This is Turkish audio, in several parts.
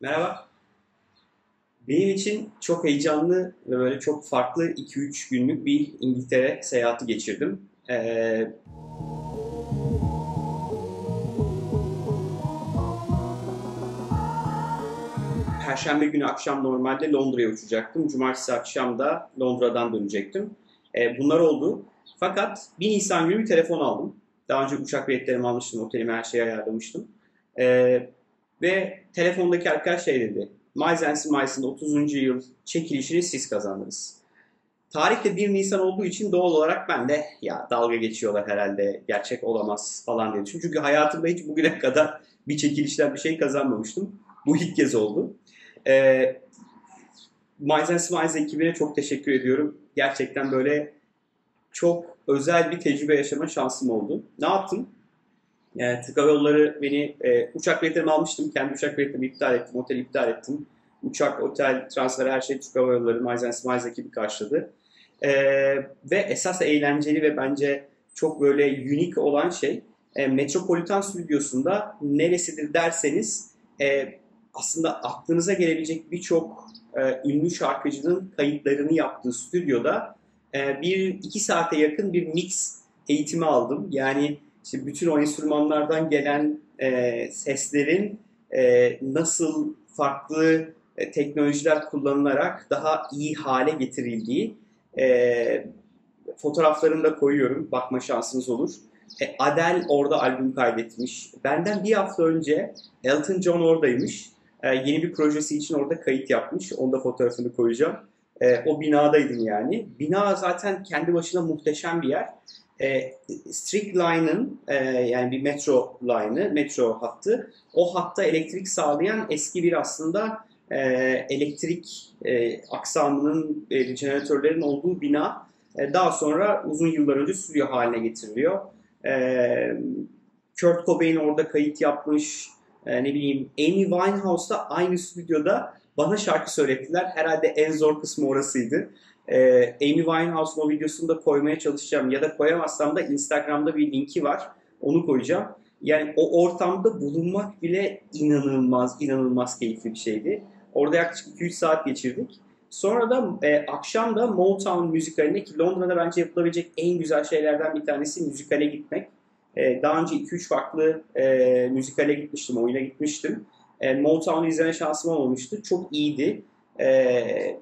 Merhaba. Benim için çok heyecanlı ve böyle çok farklı 2-3 günlük bir İngiltere seyahati geçirdim. Ee, Perşembe günü akşam normalde Londra'ya uçacaktım. Cumartesi akşam da Londra'dan dönecektim. Ee, bunlar oldu. Fakat 1 Nisan günü bir telefon aldım. Daha önce uçak biletlerimi almıştım, otelimi her şeyi ayarlamıştım. Ee, ve telefondaki arkadaş şey dedi. Miles Smiles'ın 30. yıl çekilişini siz kazandınız. Tarih de 1 Nisan olduğu için doğal olarak ben de ya dalga geçiyorlar herhalde gerçek olamaz falan diye düşündüm. Çünkü hayatımda hiç bugüne kadar bir çekilişten bir şey kazanmamıştım. Bu ilk kez oldu. Ee, Miles Smiles ekibine çok teşekkür ediyorum. Gerçekten böyle çok özel bir tecrübe yaşama şansım oldu. Ne yaptım? E, Türk Hava Yolları beni e, uçak biletlerimi almıştım. Kendi uçak biletlerimi iptal ettim. Otel iptal ettim. Uçak, otel, transfer her şey Türk Hava Yolları, Miles and Smiles ekibi karşıladı. E, ve esas eğlenceli ve bence çok böyle unik olan şey e, Metropolitan Stüdyosu'nda neresidir derseniz e, aslında aklınıza gelebilecek birçok e, ünlü şarkıcının kayıtlarını yaptığı stüdyoda e, bir iki saate yakın bir mix eğitimi aldım. Yani işte bütün o enstrümanlardan gelen e, seslerin e, nasıl farklı e, teknolojiler kullanılarak daha iyi hale getirildiği e, fotoğraflarını da koyuyorum. Bakma şansınız olur. E, Adele orada albüm kaydetmiş. Benden bir hafta önce Elton John oradaymış. E, yeni bir projesi için orada kayıt yapmış. Onu da fotoğrafını koyacağım. E, o binadaydım yani. Bina zaten kendi başına muhteşem bir yer. E, Strict Line'ın e, yani bir metro line'ı, metro hattı. O hatta elektrik sağlayan eski bir aslında e, elektrik e, aksamının, e, jeneratörlerin olduğu bina e, daha sonra uzun yıllar önce stüdyo haline getiriliyor. E, Kurt Cobain orada kayıt yapmış. E, ne bileyim Amy Winehouse da aynı stüdyoda bana şarkı söylettiler. Herhalde en zor kısmı orasıydı. Ee, Amy Winehouse'un o videosunu da koymaya çalışacağım. Ya da koyamazsam da Instagram'da bir linki var. Onu koyacağım. Yani o ortamda bulunmak bile inanılmaz, inanılmaz keyifli bir şeydi. Orada yaklaşık 2-3 saat geçirdik. Sonra da e, akşam da Motown müzikaline ki Londra'da bence yapılabilecek en güzel şeylerden bir tanesi müzikale gitmek. E, daha önce 2-3 farklı e, müzikale gitmiştim, oyuna gitmiştim. E, Motown'u izleme şansım olmamıştı. Çok iyiydi. E,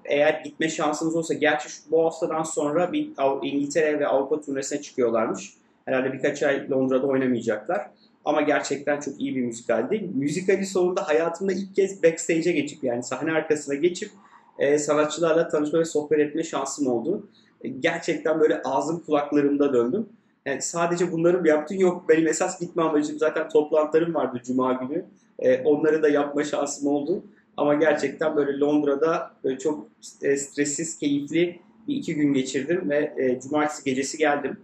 eğer gitme şansınız olsa, gerçi şu, bu haftadan sonra bir İngiltere ve Avrupa turnesine çıkıyorlarmış. Herhalde birkaç ay Londra'da oynamayacaklar. Ama gerçekten çok iyi bir müzikaldi. Müzikali sonunda hayatımda ilk kez backstage'e geçip yani sahne arkasına geçip e, sanatçılarla tanışma ve sohbet etme şansım oldu. E, gerçekten böyle ağzım kulaklarımda döndüm. Yani sadece bunları mı yaptın? Yok benim esas gitme amacım zaten toplantılarım vardı Cuma günü. E, onları da yapma şansım oldu. Ama gerçekten böyle Londra'da böyle çok e, stressiz, keyifli bir iki gün geçirdim ve e, cumartesi gecesi geldim.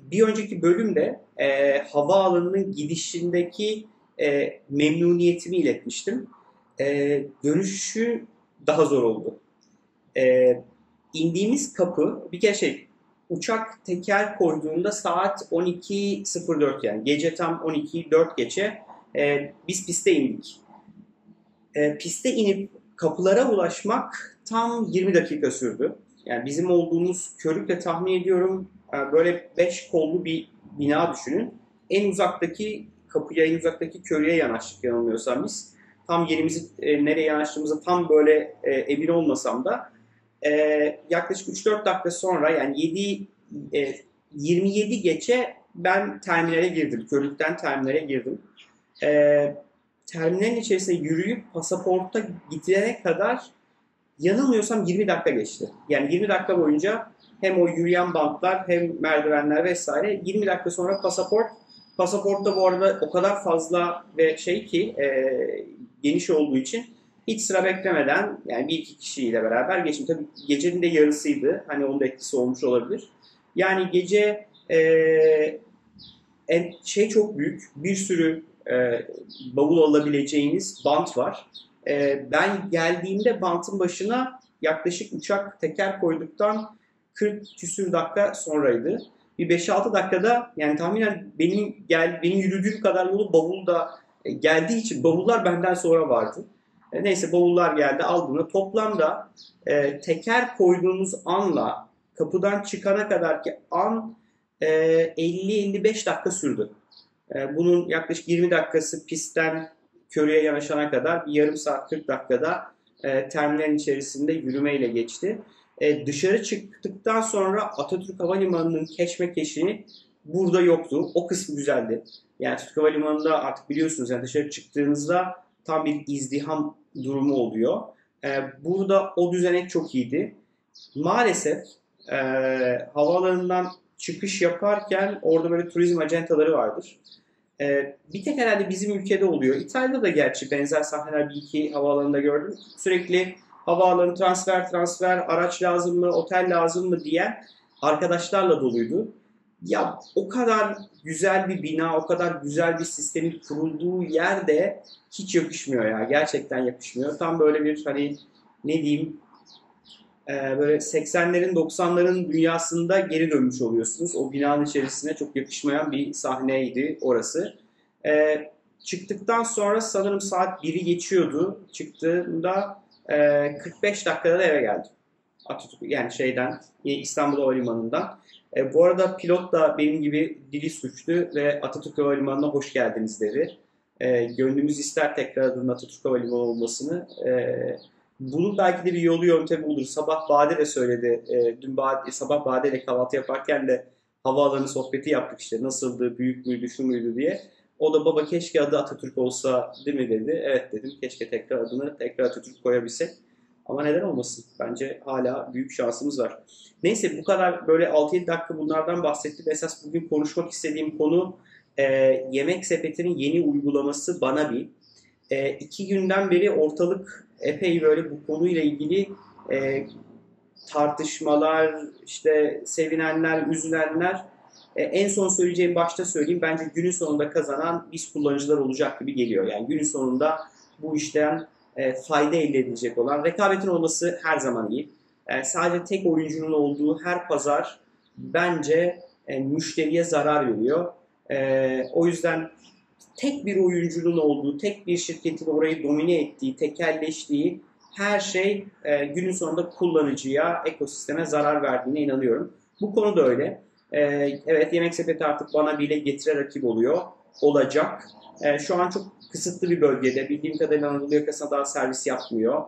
Bir önceki bölümde e, havaalanının gidişindeki e, memnuniyetimi iletmiştim. E, dönüşü daha zor oldu. E, indiğimiz kapı bir kere şey uçak teker koyduğunda saat 12.04 yani gece tam 12.04 geçe e, biz piste indik. E, piste inip kapılara ulaşmak tam 20 dakika sürdü. Yani bizim olduğumuz körükle tahmin ediyorum e, böyle 5 kollu bir bina düşünün. En uzaktaki kapıya, en uzaktaki körüye yanaştık yanılmıyorsam biz. Tam yerimizi e, nereye yanaştığımızda tam böyle e, emin olmasam da e, yaklaşık 3-4 dakika sonra yani 7 e, 27 geçe ben terminale girdim. Körükten terminale girdim e, terminalin içerisinde yürüyüp pasaporta gidene kadar yanılmıyorsam 20 dakika geçti. Yani 20 dakika boyunca hem o yürüyen bantlar hem merdivenler vesaire 20 dakika sonra pasaport pasaportta bu arada o kadar fazla ve şey ki e, geniş olduğu için hiç sıra beklemeden yani bir iki kişiyle beraber geçtim. Tabii gecenin de yarısıydı. Hani onun da etkisi olmuş olabilir. Yani gece e, şey çok büyük. Bir sürü e, bavul alabileceğiniz bant var. E, ben geldiğimde bantın başına yaklaşık uçak teker koyduktan 40 küsür dakika sonraydı. Bir 5-6 dakikada yani tahminen benim gel benim yürüdüğüm kadar yolu bavul da e, geldiği için bavullar benden sonra vardı. E, neyse bavullar geldi aldığında toplamda e, teker koyduğunuz anla kapıdan çıkana kadar ki an e, 50-55 dakika sürdü. E, bunun yaklaşık 20 dakikası pistten körüye yanaşana kadar bir yarım saat 40 dakikada e, terminalin içerisinde yürümeyle geçti. E, dışarı çıktıktan sonra Atatürk Havalimanı'nın keşmekeşi burada yoktu. O kısmı güzeldi. Yani Türk Havalimanı'nda artık biliyorsunuz yani dışarı çıktığınızda tam bir izdiham durumu oluyor. E, burada o düzenek çok iyiydi. Maalesef e, havaalanından çıkış yaparken orada böyle turizm acentaları vardır. E, bir tek herhalde bizim ülkede oluyor. İtalya'da da gerçi benzer sahneler bir iki havaalanında gördüm. Sürekli havaalanı transfer transfer, araç lazım mı, otel lazım mı diyen arkadaşlarla doluydu. Ya o kadar güzel bir bina, o kadar güzel bir sistemin kurulduğu yerde hiç yakışmıyor ya. Gerçekten yakışmıyor. Tam böyle bir hani ne diyeyim e, böyle 80'lerin 90'ların dünyasında geri dönmüş oluyorsunuz. O binanın içerisine çok yakışmayan bir sahneydi orası. E, çıktıktan sonra sanırım saat 1'i geçiyordu. Çıktığımda e, 45 dakikada da eve geldim. Atatürk yani şeyden İstanbul Havalimanı'ndan. E, bu arada pilot da benim gibi dili suçtu ve Atatürk Havalimanı'na hoş geldiniz dedi. E, gönlümüz ister tekrar adının Atatürk Havalimanı olmasını. E, bunun belki de bir yolu yöntemi olur. Sabah Bade de söyledi. E, dün Bade, sabah Bade ile kahvaltı yaparken de havaalanı sohbeti yaptık işte. Nasıldı, büyük müydü, şu muydu diye. O da baba keşke adı Atatürk olsa değil mi dedi. Evet dedim keşke tekrar adını tekrar Atatürk koyabilsek. Ama neden olmasın? Bence hala büyük şansımız var. Neyse bu kadar böyle 6-7 dakika bunlardan bahsettim. Esas bugün konuşmak istediğim konu e, Yemek Sepeti'nin yeni uygulaması Bana Bir. E, iki günden beri ortalık epey böyle bu konuyla ilgili e, tartışmalar, işte sevinenler, üzülenler. E, en son söyleyeceğim başta söyleyeyim. Bence günün sonunda kazanan biz kullanıcılar olacak gibi geliyor. Yani günün sonunda bu işten e, fayda elde edilecek olan rekabetin olması her zaman iyi. E, sadece tek oyuncunun olduğu her pazar bence e, müşteriye zarar veriyor. E, o yüzden tek bir oyuncunun olduğu, tek bir şirketin orayı domine ettiği, tekelleştiği her şey e, günün sonunda kullanıcıya, ekosisteme zarar verdiğine inanıyorum. Bu konu da öyle. E, evet Yemek Sepeti artık bana bile getire rakip oluyor, olacak. E, şu an çok kısıtlı bir bölgede. Bildiğim kadarıyla Anadolu yakasına daha servis yapmıyor.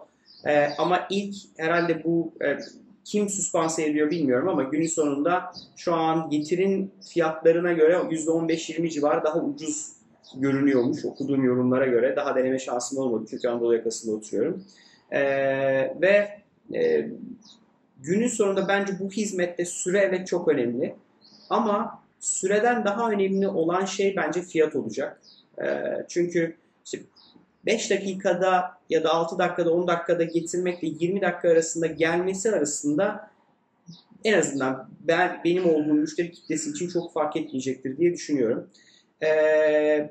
E, ama ilk herhalde bu e, kim süspanse ediyor bilmiyorum ama günün sonunda şu an getirin fiyatlarına göre %15-20 civarı daha ucuz görünüyormuş okuduğum yorumlara göre. Daha deneme şansım olmadı çünkü Anadolu yakasında oturuyorum. E, ve e, günün sonunda bence bu hizmette süre evet çok önemli. Ama süreden daha önemli olan şey bence fiyat olacak. Ee, çünkü işte 5 dakikada ya da 6 dakikada 10 dakikada getirmekle 20 dakika arasında gelmesi arasında en azından ben benim olduğum müşteri kitlesi için çok fark etmeyecektir diye düşünüyorum. Ee,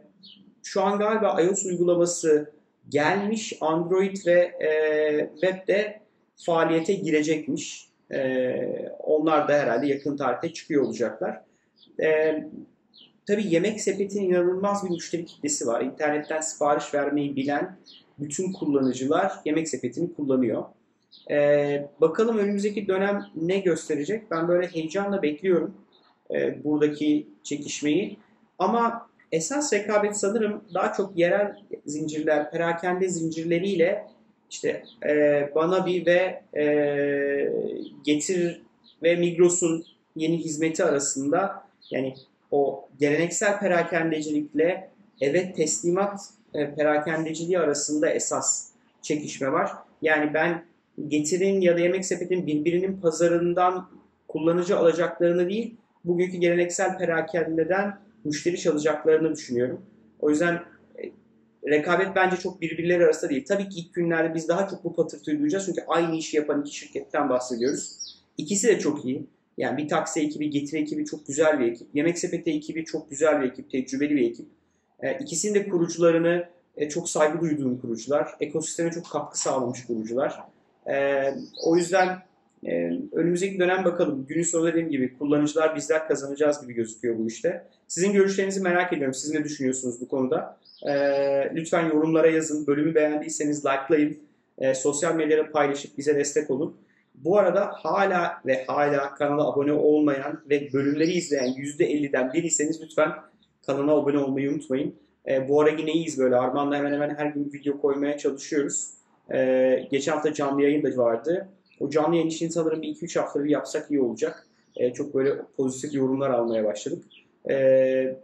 şu an galiba iOS uygulaması gelmiş. Android ve e, webde faaliyete girecekmiş. E, onlar da herhalde yakın tarihte çıkıyor olacaklar. E, Tabii yemek sepetinin inanılmaz bir müşteri kitlesi var. İnternetten sipariş vermeyi bilen bütün kullanıcılar yemek sepetini kullanıyor. Ee, bakalım önümüzdeki dönem ne gösterecek? Ben böyle heyecanla bekliyorum e, buradaki çekişmeyi. Ama esas rekabet sanırım daha çok yerel zincirler, perakende zincirleriyle işte e, Banabi ve e, Getir ve Migros'un yeni hizmeti arasında yani o geleneksel perakendecilikle evet teslimat e, perakendeciliği arasında esas çekişme var. Yani ben getirin ya da yemek sepetin birbirinin pazarından kullanıcı alacaklarını değil, bugünkü geleneksel perakendeden müşteri çalacaklarını düşünüyorum. O yüzden e, rekabet bence çok birbirleri arasında değil. Tabii ki ilk günlerde biz daha çok bu patırtıyı duyacağız çünkü aynı işi yapan iki şirketten bahsediyoruz. İkisi de çok iyi. Yani bir taksi ekibi, getiri ekibi çok güzel bir ekip. Yemek sepeti ekibi çok güzel bir ekip, tecrübeli bir ekip. E, de kurucularını e, çok saygı duyduğum kurucular. Ekosisteme çok katkı sağlamış kurucular. E, o yüzden Ee, önümüzdeki dönem bakalım. Günün sonu dediğim gibi kullanıcılar bizler kazanacağız gibi gözüküyor bu işte. Sizin görüşlerinizi merak ediyorum. Siz ne düşünüyorsunuz bu konuda? Ee, lütfen yorumlara yazın. Bölümü beğendiyseniz likelayın. Ee, sosyal medyada paylaşıp bize destek olun. Bu arada hala ve hala kanala abone olmayan ve bölümleri izleyen %50'den biriyseniz lütfen kanala abone olmayı unutmayın. Ee, bu ara yine böyle. Armağan'la hemen hemen her gün video koymaya çalışıyoruz. Ee, geçen hafta canlı yayın da vardı. O canlı yayın işini sanırım bir 2-3 haftada bir yapsak iyi olacak. Ee, çok böyle pozitif yorumlar almaya başladık. Ee,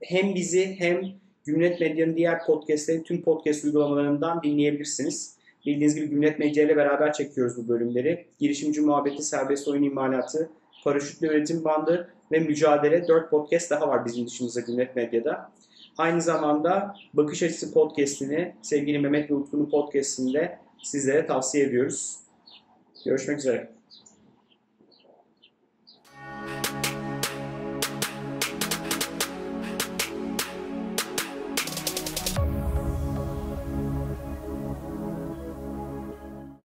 hem bizi hem Gümlet Medya'nın diğer podcastleri tüm podcast uygulamalarından dinleyebilirsiniz. Bildiğiniz gibi Gümlet Medya ile beraber çekiyoruz bu bölümleri. Girişimci muhabbeti, serbest oyun imalatı, paraşütlü üretim bandı ve mücadele 4 podcast daha var bizim dışımızda Gümlet Medya'da. Aynı zamanda Bakış Açısı podcastini sevgili Mehmet ve podcastinde sizlere tavsiye ediyoruz. Görüşmek üzere.